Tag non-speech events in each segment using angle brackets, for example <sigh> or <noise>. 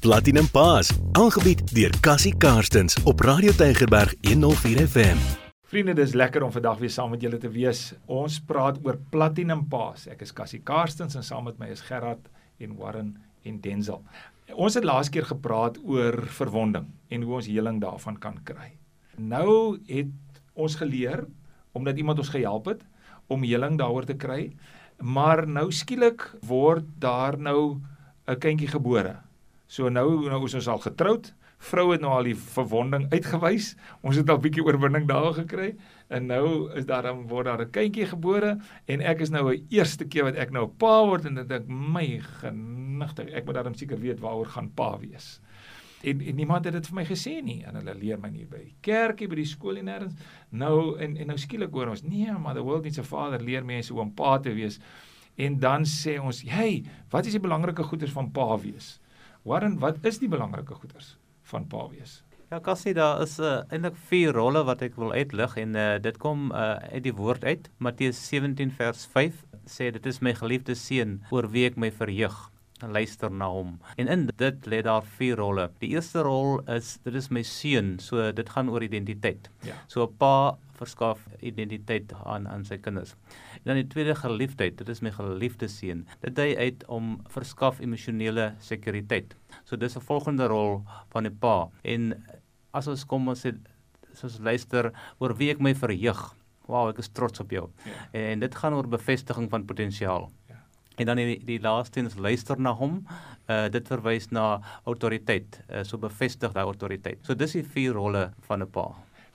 Platinum Paas, aangebied deur Cassie Karstens op Radio Tygerberg 104 FM. Vriende, dis lekker om vandag weer saam met julle te wees. Ons praat oor Platinum Paas. Ek is Cassie Karstens en saam met my is Gerard en Warren en Denzel. Ons het laas keer gepraat oor verwonding en hoe ons heling daarvan kan kry. Nou het ons geleer omdat iemand ons gehelp het om heling daaroor te kry, maar nou skielik word daar nou 'n kindjie gebore. So nou nou is ons al getroud. Vrou het nou al die verwonding uitgewys. Ons het al bietjie oorwinning daar gekry en nou is daar dan word daar 'n kindjie gebore en ek is nou 'n eerste keer wat ek nou 'n pa word en ek dink my genigtig, ek moet dan seker weet waaroor gaan pa wees. En, en niemand het dit vir my gesê nie en hulle leer my nie by die kerkie, by die skool en nêrens. Nou en en nou skielik hoor ons, nee, maar the world needs a father leer mense hoe om pa te wees. En dan sê ons, "Hey, wat is die belangrike goeders van pa wees?" Warren, wat is die belangrike goeders van pa wees? Ja, Cassie, daar is uh, eintlik vier rolle wat ek wil uitlig en uh, dit kom uh, uit die woord uit. Matteus 17 vers 5 sê dit is my geliefde seun oor wie ek my verheug. Luister na hom. En in dit lê daar vier rolle. Die eerste rol is dit is my seun, so dit gaan oor identiteit. Ja. So 'n pa verskaf identiteit aan aan sy kinders. En dan die tweede geliefdheid, dit is my geliefde seun. Dit dui uit om verskaf emosionele sekuriteit. So dis 'n volgende rol van 'n pa. En as ons kom ons sê soos luister oor wie ek my verheug. Wow, ek is trots op jou. Ja. En dit gaan oor bevestiging van potensiaal. En dan die die laaste is luister na hom. Uh dit verwys na autoriteit. Uh, so bevestig daai autoriteit. So dis die vier rolle van 'n pa.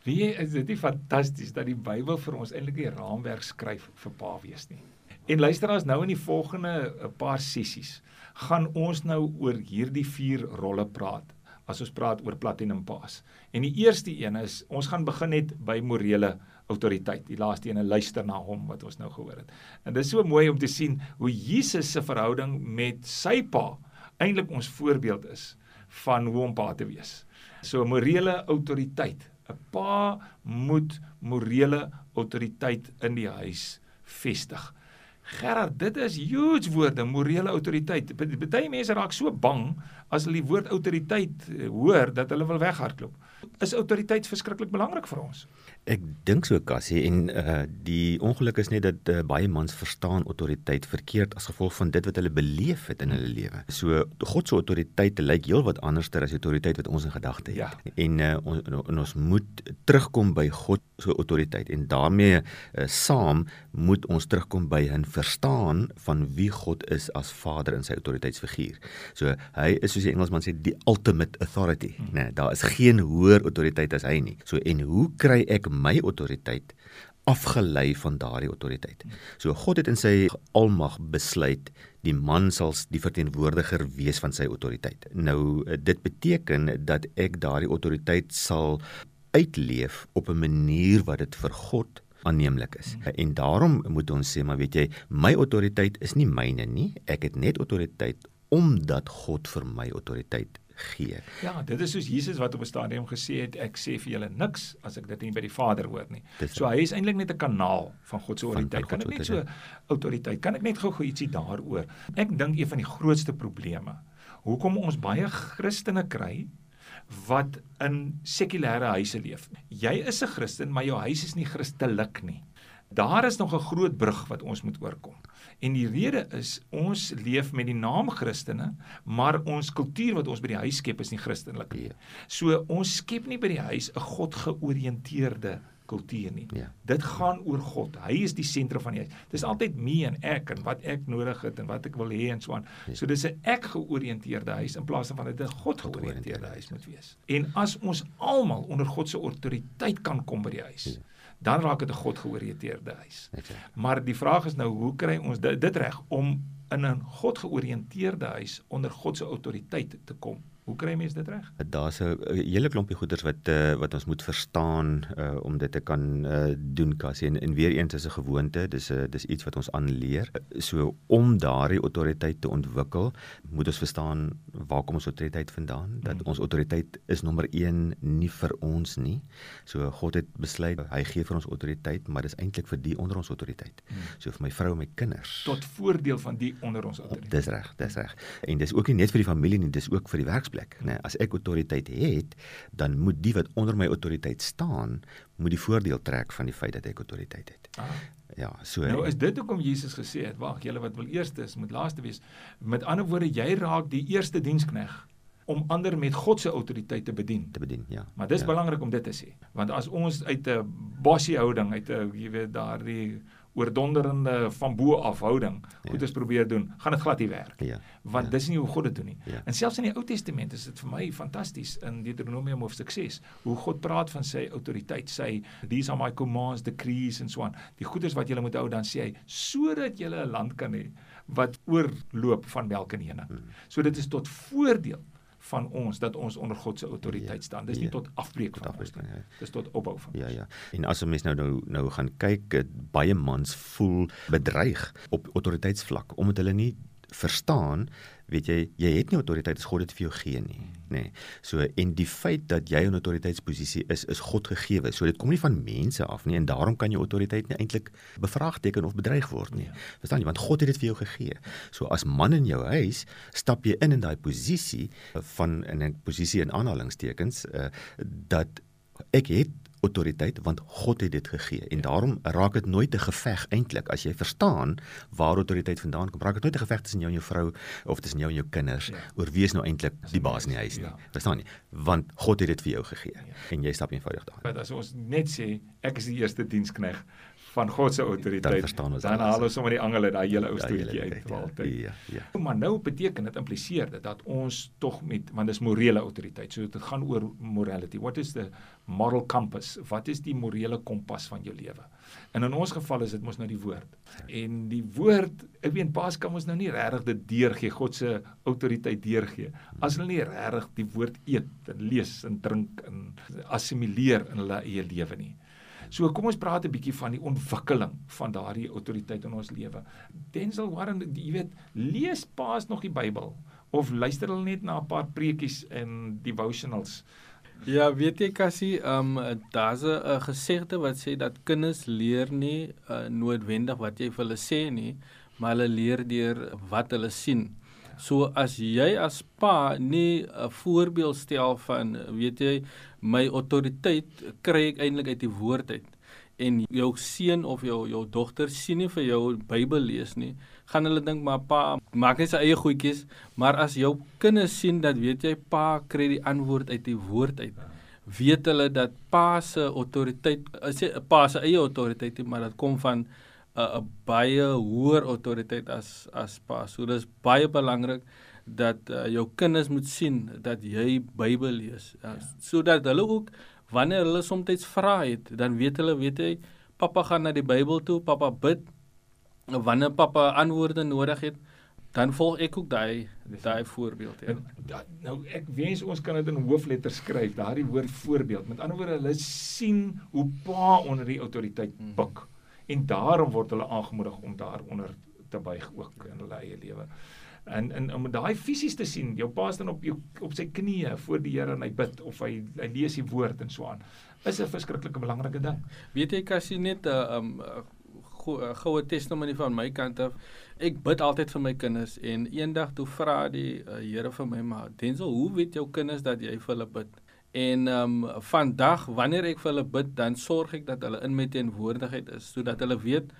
Wie is dit nie fantasties dat die Bybel vir ons eintlik die raamwerk skryf vir pa wees nie. En luister as nou in die volgende 'n paar sessies gaan ons nou oor hierdie vier rolle praat as ons praat oor platinum paas. En die eerste een is ons gaan begin net by morele autoriteit. Die laaste een, luister na hom wat ons nou gehoor het. En dit is so mooi om te sien hoe Jesus se verhouding met sy pa eintlik ons voorbeeld is van hoe om pa te wees. So morele autoriteit 'n pa moet morele autoriteit in die huis vestig. Gerard, dit is huge woorde, morele autoriteit. Party mense raak so bang as hulle die woord autoriteit eh, hoor dat hulle wil weghardloop. Is autoriteit verskriklik belangrik vir ons? Ek dink so Cassie en uh die ongeluk is net dat uh, baie mans verstaan autoriteit verkeerd as gevolg van dit wat hulle beleef het in hulle lewe. So God se autoriteit lyk heelwat anderster as die autoriteit wat ons in gedagte het. Ja. En uh on, on, ons moet terugkom by God se autoriteit en daarmee uh, saam moet ons terugkom by 'n verstaan van wie God is as Vader in sy autoriteitsfiguur. So hy is soos die Engelsman sê die ultimate authority, hmm. né? Nee, daar is geen hoër autoriteit as hy nie. So en hoe kry ek my autoriteit afgelei van daardie autoriteit. So God het in sy almag besluit die man sal die verteenwoordiger wees van sy autoriteit. Nou dit beteken dat ek daardie autoriteit sal uitleef op 'n manier wat dit vir God aanneemlik is. En daarom moet ons sê maar weet jy, my autoriteit is nie myne nie. Ek het net autoriteit omdat God vir my autoriteit gee. Ja, dit is soos Jesus wat op 'n stadium gesê het, ek sê vir julle niks as ek dit nie by die Vader hoor nie. So hy is eintlik net 'n kanaal van God se autoriteit. Kan ek net so autoriteit? Kan ek net gou-gou ietsie daaroor? Ek dink een van die grootste probleme hoekom ons baie Christene kry wat in sekulêre huise leef. Jy is 'n Christen, maar jou huis is nie Christelik nie. Daar is nog 'n groot brug wat ons moet oorkom. En die rede is ons leef met die naam Christene, maar ons kultuur wat ons by die huis skep is nie Christelik nie. Ja. So ons skep nie by die huis 'n God georiënteerde kultuur nie. Ja. Dit gaan oor God. Hy is die sentrum van die huis. Dis altyd me en ek en wat ek nodig het en wat ek wil hê en so aan. Ja. So dis 'n ek georiënteerde huis in plaas van dit 'n God georiënteerde huis moet wees. En as ons almal onder God se autoriteit kan kom by die huis. Ja dan raak dit 'n God georiënteerde huis. Maar die vraag is nou hoe kry ons dit, dit reg om in 'n God georiënteerde huis onder God se autoriteit te kom? Hoe kry mense dit reg? Daar's 'n hele klompie goeders wat uh, wat ons moet verstaan uh, om dit te kan uh, doen Cassie en, en weer eens is 'n gewoonte, dis 'n dis iets wat ons aanleer. So om daardie autoriteit te ontwikkel, moet ons verstaan waar kom ons autoriteit vandaan? Dat hmm. ons autoriteit is nommer 1 nie vir ons nie. So God het besluit hy gee vir ons autoriteit, maar dis eintlik vir die onder ons autoriteit. Hmm. So vir my vrou en my kinders. Tot voordeel van die onder ons autoriteit. Dis reg, dis reg. En dis ook nie net vir die familie nie, dis ook vir die werk werksplek, né? As ek autoriteit het, dan moet die wat onder my autoriteit staan, moet die voordeel trek van die feit dat ek autoriteit het. Ah. Ja, so Nou is dit hoekom Jesus gesê het, wag, julle wat wil eerste is, moet laaste wees. Met ander woorde, jy raak die eerste dienskneg om ander met God se autoriteit te bedien. Te bedien, ja. Maar dis ja. belangrik om dit te sê, want as ons uit 'n bossie houding, uit 'n jy weet daardie oordonderende van bo af houding ja. goeders probeer doen, gaan dit glad nie werk. Ja. Want ja. dis nie hoe God dit doen nie. Ja. En selfs in die Ou Testament is dit vir my fantasties in Deuteronomium hoofstuk 6 hoe God praat van sy autoriteit, sy these are my commands, decrees and so on. Die goeders wat jy moet hou dan sê hy sodat jy 'n land kan hê wat oorloop van melk en honing. Hmm. So dit is tot voordeel van ons dat ons onder God se autoriteit ja, staan. Dis nie ja, tot afbreek van ons nie. Ja. Dis tot opbou van ja, ons. Ja ja. En as 'n mens nou nou nou gaan kyk, baie mans voel bedreig op autoriteitsvlak omdat hulle nie verstaan weet jy jy het nie autoriteit as God dit vir jou gee nie nê nee. so en die feit dat jy 'n autoriteitsposisie is is God gegee so dit kom nie van mense af nie en daarom kan jou autoriteit nie eintlik bevraagteken of bedreig word nie ja. verstaan jy want God het dit vir jou gegee so as man in jou huis stap jy in in daai posisie van in 'n posisie in aanhalingstekens uh, dat ek het autoriteit want God het dit gegee en daarom raak dit nooit 'n geveg eintlik as jy verstaan waar autoriteit vandaan kom raak dit nooit 'n geveg tussen jou en jou vrou of tussen jou en jou kinders ja. oor wie is nou eintlik die baas in die huis nie ja. verstaan jy want God het dit vir jou gegee ja. en jy stap eenvoudig daar want as ons net sê ek is die eerste dienskneg van God se autoriteit dan, dan haal ons sommer die angel uit daai hele ou stoetjie uit ja, altyd. Ja, ja. Maar nou beteken dit impliseer dit dat ons tog met want dis morele autoriteit. So dit gaan oor morality. What is the moral compass? Wat is die morele kompas van jou lewe? En in ons geval is dit mos nou die woord. En die woord, ek weet pas kan ons nou nie regtig dit deurgee God se autoriteit deurgee. As hulle nie regtig die woord eet en lees en drink en assimileer in hulle eie lewe nie. So kom ons praat 'n bietjie van die ontwikkeling van daardie autoriteit in ons lewe. Denzel Warren, jy weet, lees paas nog die Bybel of luister hulle net na 'n paar preekies en devotionals. Ja, weet jy Cassie, ehm um, daar's 'n gesegde wat sê dat kinders leer nie uh, noodwendig wat jy vir hulle sê nie, maar hulle leer deur wat hulle sien. So as jy as pa nie 'n voorbeeld stel van weet jy my autoriteit kry ek eintlik uit die woord uit. En jou seun of jou jou dogter sien nie vir jou Bybel lees nie gaan hulle dink maar pa maak net sy eie goedjies. Maar as jou kinders sien dat weet jy pa kry die antwoord uit die woord uit weet hulle dat pa se autoriteit is pa se eie autoriteit maar dit kom van 'n baie hoër autoriteit as as pa. So dis baie belangrik dat uh, jou kinders moet sien dat jy Bybel lees. Uh, ja. Sodat hulle ook wanneer hulle soms vra het, dan weet hulle, weet jy, pappa gaan na die Bybel toe, pappa bid. Wanneer pappa antwoorde nodig het, dan volg ek ook daai daai voorbeeld ja. Da, nou ek wens ons kan dit in hoofletters skryf, daardie woord voorbeeld. Met ander woorde, hulle sien hoe pa onder die autoriteit hmm. En daarom word hulle aangemoedig om daaronder te buig ook in hulle eie lewe. En en om daai fisies te sien, jou pa staan op jou op sy knieë voor die Here en hy bid of hy hy lees die woord en so aan. Is 'n verskriklike belangrike ding. Weet jy Cassie net 'n uh, um goue testimonie van my kant af. Ek bid altyd vir my kinders en eendag toe vra die uh, Here vir my maar Denzel, hoe weet jou kinders dat jy vir hulle bid? En ehm um, vandag wanneer ek vir hulle bid, dan sorg ek dat hulle in my teenwoordigheid is sodat hulle weet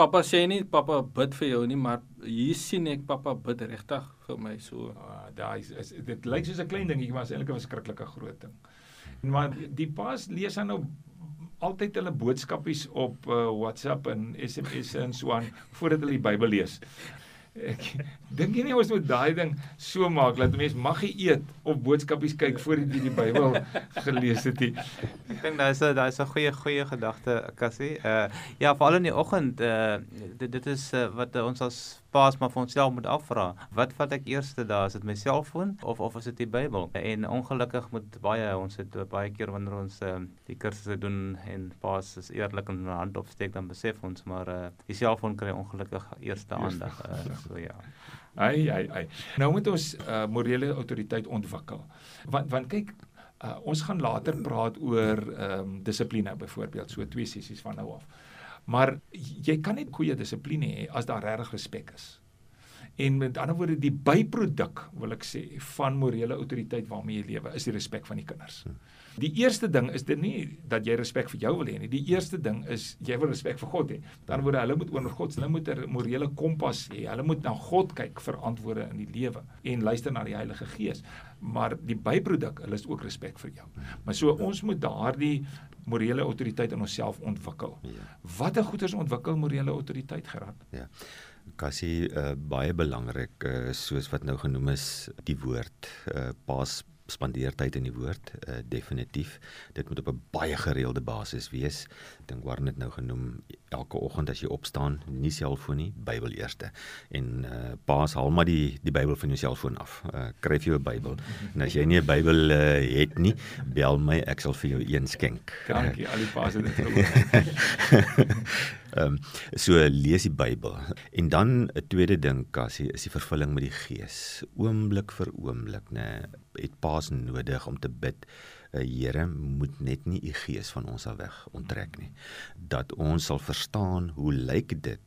pappa sê nie pappa bid vir jou nie, maar hier sien ek pappa bid regtig vir my so. Ah, daai is dit lyk soos 'n klein dingetjie, maar is eintlik 'n verskriklike groot ding. En maar die pas lees dan nou altyd hulle boodskapies op uh, WhatsApp en SMS en so aan voordat hulle die Bybel lees. Ek dink nie ons moet daai ding so maak dat mense mag eet of boodskapies kyk voordat jy die Bybel gelees het nie. Ek dink daar is 'n daar is 'n goeie goeie gedagte Cassie. Uh ja, veral in die oggend uh dit, dit is uh, wat uh, ons as paas maar vir onsself moet afvra. Wat vat ek eers daar? Is dit my selfoon of of is dit die Bybel? En ongelukkig moet baie ons het baie keer wanneer ons uh, die kursusse doen en paas is eerlik en 'n hand opsteek dan besef ons maar uh, die selfoon kry ongelukkig eerste aandag. Uh, so ja. Ai ai ai. Nou moet ons uh, morele autoriteit ontwikkel. Want want kyk Uh, ons gaan later praat oor ehm um, dissipline byvoorbeeld so twee sessies van nou af. Maar jy kan net goeie dissipline hê as daar regtig respek is. En met ander woorde die byproduk wil ek sê van morele autoriteit waarmee jy lewe is die respek van die kinders. Hmm. Die eerste ding is dit nie dat jy respek vir jou wil hê nie. Die eerste ding is jy wil respek vir God hê. Dan word hulle moet onder God, hulle moet 'n morele kompas hê. Hulle moet na God kyk vir antwoorde in die lewe en luister na die Heilige Gees. Maar die byproduk, hulle is ook respek vir jou. Maar so ons moet daardie morele autoriteit in onsself ontwikkel. Ja. Watter goeders ontwikkel morele autoriteit gerad? Ja. Kassie uh, baie belangrik uh, soos wat nou genoem is die woord uh, pas spandeer tyd in die woord uh, definitief. Dit moet op 'n baie gereelde basis wees. Ek dink waar net nou genoem elke oggend as jy opstaan nie selfoon nie Bybel eerste. En uh, paas haal maar die die Bybel van jou selfoon af. Uh, kry vir jou 'n Bybel. En as jy nie 'n Bybel uh, het nie bel my ek sal vir jou een skenk. Dankie al die paas het dit <laughs> Ehm um, so lees die Bybel. En dan 'n tweede ding Cassie is die vervulling met die Gees. Oomblik vir oomblik, nê, het Paas nodig om te bid. Uh, Here, moet net nie u Gees van ons af weg onttrek nie. Dat ons sal verstaan hoe lyk dit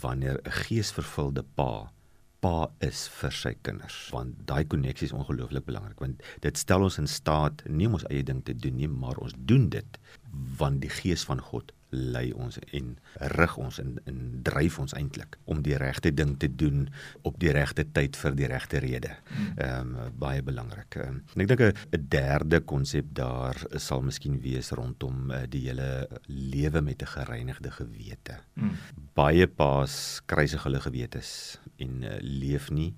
wanneer 'n geesvervulde Pa pa is vir sy kinders want daai koneksie is ongelooflik belangrik want dit stel ons in staat nie om ons eie ding te doen nie maar ons doen dit want die gees van God lei ons en rig ons en, en dryf ons eintlik om die regte ding te doen op die regte tyd vir die regte rede. Ehm um, baie belangrik. Um, en ek dink 'n derde konsep daar sal miskien wees rondom uh, die hele lewe met 'n gereinigde gewete. Hmm. Baie paas kruisig hulle gewetes en uh, leef nie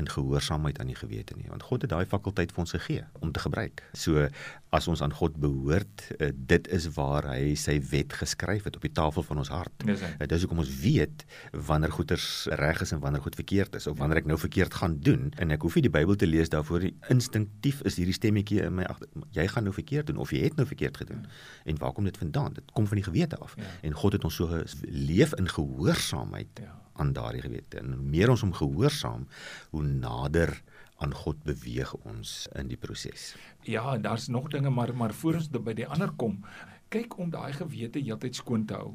in gehoorsaamheid aan die gewete nie want God het daai fakulteit vir ons gegee om te gebruik. So as ons aan God behoort, uh, dit is waar hy sy wet geskryf het op die tafel van ons hart. Dis uh, dis hoekom ons weet wanneer goeders reg is en wanneer goed verkeerd is of wanneer ek nou verkeerd gaan doen en ek hoef nie die Bybel te lees daarvoor nie. Instinktief is hierdie stemmetjie in my agter jy gaan nou verkeerd doen of jy het nou verkeerd gedoen. Ja. En waar kom dit vandaan? Dit kom van die gewete af. Ja. En God het ons so leef in gehoorsaamheid. Ja aan daardie gewete. En hoe meer ons hom gehoorsaam, hoe nader aan God beweeg ons in die proses. Ja, daar's nog dinge maar maar voor ons by die ander kom, kyk om daai gewete heeltyd skoon te hou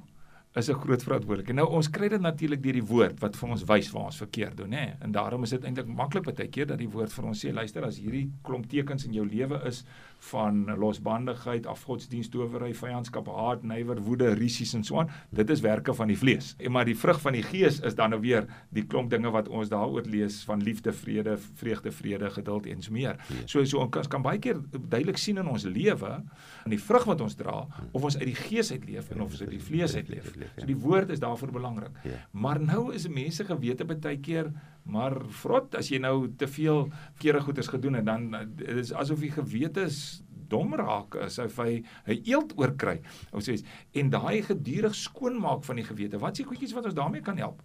is 'n groot verantwoordelikheid. Nou ons kry dit natuurlik deur die woord wat vir ons wys waar ons verkeerd doen, nê. En daarom is dit eintlik maklik baie keer dat die woord vir ons sê, luister, as hierdie klomp tekens in jou lewe is, van losbandigheid, afgodsdienst, towery, vyandskap, haat, nywer, woede, risies en so aan. Dit is werke van die vlees. En maar die vrug van die gees is dan nou weer die klomp dinge wat ons daaroor lees van liefde, vrede, vreugde, vrede, geduld en so meer. Ja. So so ons kan baie keer duidelik sien in ons lewe in die vrug wat ons dra of ons uit die gees uit leef en of ons uit die vlees uit leef. So die woord is daarvoor belangrik. Ja. Maar nou is mense gewete baie keer maar vrot as jy nou te veel kere goeders gedoen het dan dit is asof jy gewete is dom raak as hy hy eelt oorkry. Ons sê en daai gedurig skoonmaak van die gewete. Wat is die goedjies wat ons daarmee kan help?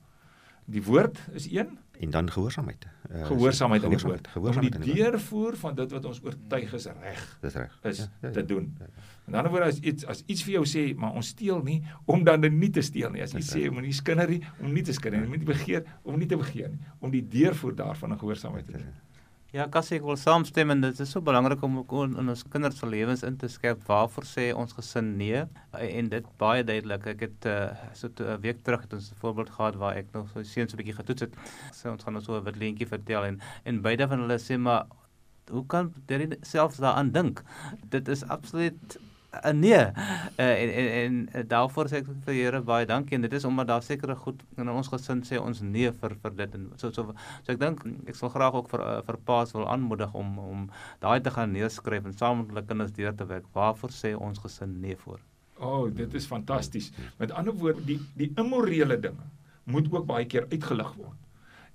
Die woord is een en dan gehoorsaamheid. Uh, gehoorsaamheid aan die woord. Gehoorsaamheid om die deurvoer van dit wat ons oortuig is reg. Dis reg. Is ja, ja, ja, te doen. Ja, ja. In ander woord as iets as iets vir jou sê, maar ons steel nie om dan nie te steel nie. As jy sê om nie skinder nie, om nie te skinder nie, om nie te begeer, om nie te begeer nie, om die deurvoer daarvan in gehoorsaamheid te doen. Ja, Cassie, ek wil saamstem en dit is so belangrik om in ons kinders se lewens in te skep waarvoor sê ons gesin nee en dit baie duidelik. Ek het uh, so 'n week terug het ons 'n voorbeeld gehad waar ek nog so seuns 'n bietjie getoets het. So ons gaan nou so 'n wat leentjie vertel en en beide van hulle sê maar hoe kan jy selfs daaraan dink? Dit is absoluut 'n nee. Uh, en en en uh, daarvoor sê ek vir Here baie dankie en dit is omdat daar sekere goed in ons gesin sê ons nee vir vir dit en so so so ek dink ek sal graag ook vir uh, vir paas wil aanmoedig om om daai te gaan neerskryf en saam met hulle kinders deur te werk. Waarvoor sê ons gesin nee voor? O, oh, dit is fantasties. Met ander woorde, die die immorele dinge moet ook baie keer uitgelig word.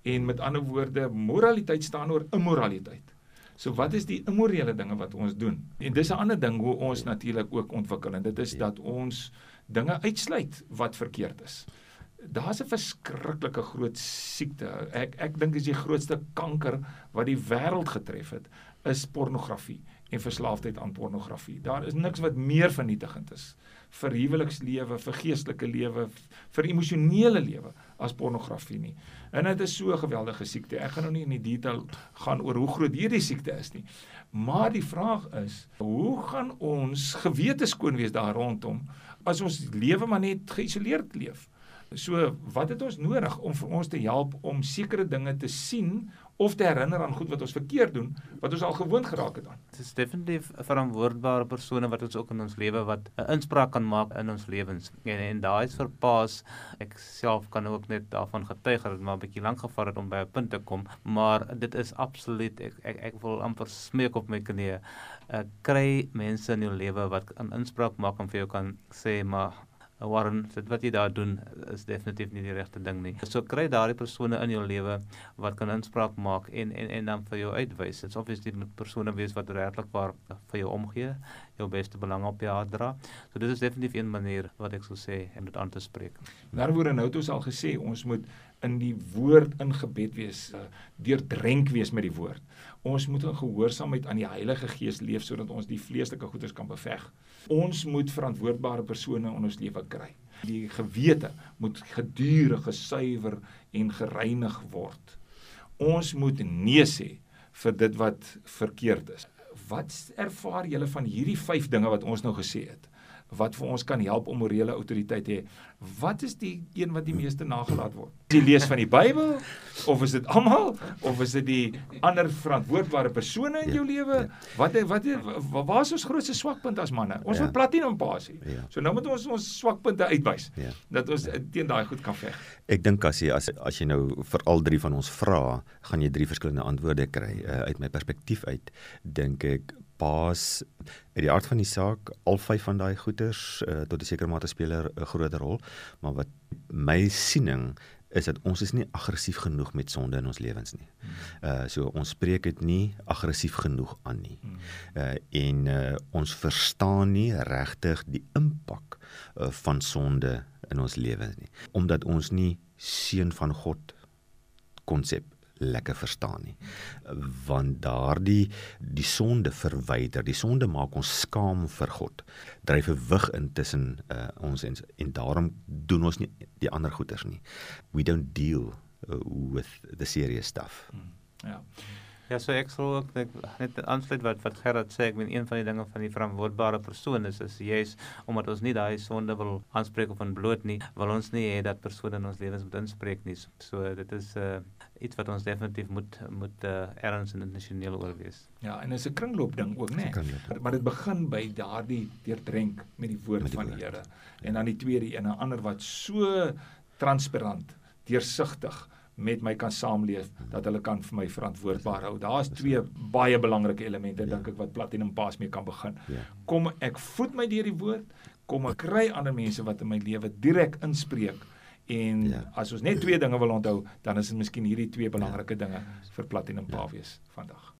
En met ander woorde, moraliteit staan oor immoraliteit. So wat is die immorele dinge wat ons doen? En dis 'n ander ding hoe ons natuurlik ook ontwikkel en dit is ja. dat ons dinge uitsluit wat verkeerd is. Daar's 'n verskriklike groot siekte. Ek ek dink dis die grootste kanker wat die wêreld getref het, is pornografie en verslaafdheid aan pornografie. Daar is niks wat meer vernietigend is vir huwelikslewe, vir geestelike lewe, vir emosionele lewe as pornografie nie. En dit is so 'n geweldige siekte. Ek gaan nou nie in die detail gaan oor hoe groot hierdie siekte is nie. Maar die vraag is, hoe gaan ons gewete skoon wees daar rondom as ons lewe maar net geïsoleerd leef? So, wat het ons nodig om vir ons te help om sekere dinge te sien of te herinner aan goed wat ons verkeerd doen wat ons al gewoond geraak het aan. Dit is definitief verantwoordbare persone wat ons ook in ons lewe wat 'n inspraak kan maak in ons lewens. En, en daai is verpaas. Ek self kan ook net daarvan getuig dat dit maar 'n bietjie lank gevat het om by 'n punt te kom, maar dit is absoluut ek ek, ek wil amper smeek op my knieë. Uh, kry mense in jou lewe wat 'n inspraak maak en vir jou kan sê maar Warren, dit wat jy daar doen is definitief nie die regte ding nie. So kry daardie persone in jou lewe wat kan inspraak maak en en en dan vir jou uitwys. Dit's obviously met persone wees wat regtig waar vir jou omgee, jou beste belang op jou dra. So dit is definitief een manier wat ek sou sê om dit aan te spreek. Daaroor nou het ons al gesê ons moet in die woord ingebed wees, uh, deurdrenk wees met die woord. Ons moet in gehoorsaamheid aan die Heilige Gees leef sodat ons die vleeslike goeders kan beveg. Ons moet verantwoordbare persone in ons lewe kry. Die gewete moet gedurig gesuiwer en gereinig word. Ons moet nee sê vir dit wat verkeerd is. Wat ervaar julle van hierdie 5 dinge wat ons nou gesê het? Wat vir ons kan help om morele autoriteit te hê. Wat is die een wat die meeste nagelaat word? Jy lees van die Bybel of is dit almal of is dit die ander verantwoordbare persone in jou ja, lewe? Ja. Wat wat waar is ons grootste swakpunt as manne? Ons ja. platinum pasie. So nou moet ons ons swakpunte uitwys dat ons teen daai goed kan veg. Ek dink as jy as as jy nou vir al drie van ons vra, gaan jy drie verskillende antwoorde kry uh, uit my perspektief uit. Dink ek paas uit die aard van die saak al vyf van daai goeters uh, tot 'n sekere mate speel 'n groot rol maar wat my siening is dat ons is nie aggressief genoeg met sonde in ons lewens nie. Uh so ons spreek dit nie aggressief genoeg aan nie. Uh en uh ons verstaan nie regtig die impak uh, van sonde in ons lewens nie omdat ons nie seun van God konsep lekker verstaan nie. Want daardie die sonde verwyder, die sonde maak ons skaam vir God. Dryf 'n wig intussen uh, ons en, en daarom doen ons nie die ander goeters nie. We don't deal uh, with the serious stuff. Hmm, ja. Ja, so ek sou ook net net aansluit wat wat Gerard sê, ek meen een van die dinge van die verantwoordbare persoon is is juis omdat ons nie daai sonde wil aanspreek of ontbloot nie, wil ons nie hê dat persone in ons lewens moet inspreek nie. So dit is 'n uh, iets wat ons definitief moet moet uh, erns en intentioneel oorwees. Ja, en dit is 'n kringloop ding ook, né? Nee. Maar dit begin by daardie deurdrink met die woord met die van die Here. En dan die tweede een, 'n ander wat so transparant, deursigtig met my kan saamleef dat hulle kan vir my verantwoordbaar hou. Daar's twee baie belangrike elemente ja. dink ek wat Platinum Pass mee kan begin. Ja. Kom ek voed my deur die woord, kom ek kry ander mense wat in my lewe direk inspreek En ja. as ons net twee dinge wil onthou, dan is dit miskien hierdie twee belangrike dinge vir Platinum Pavies ja. vandag.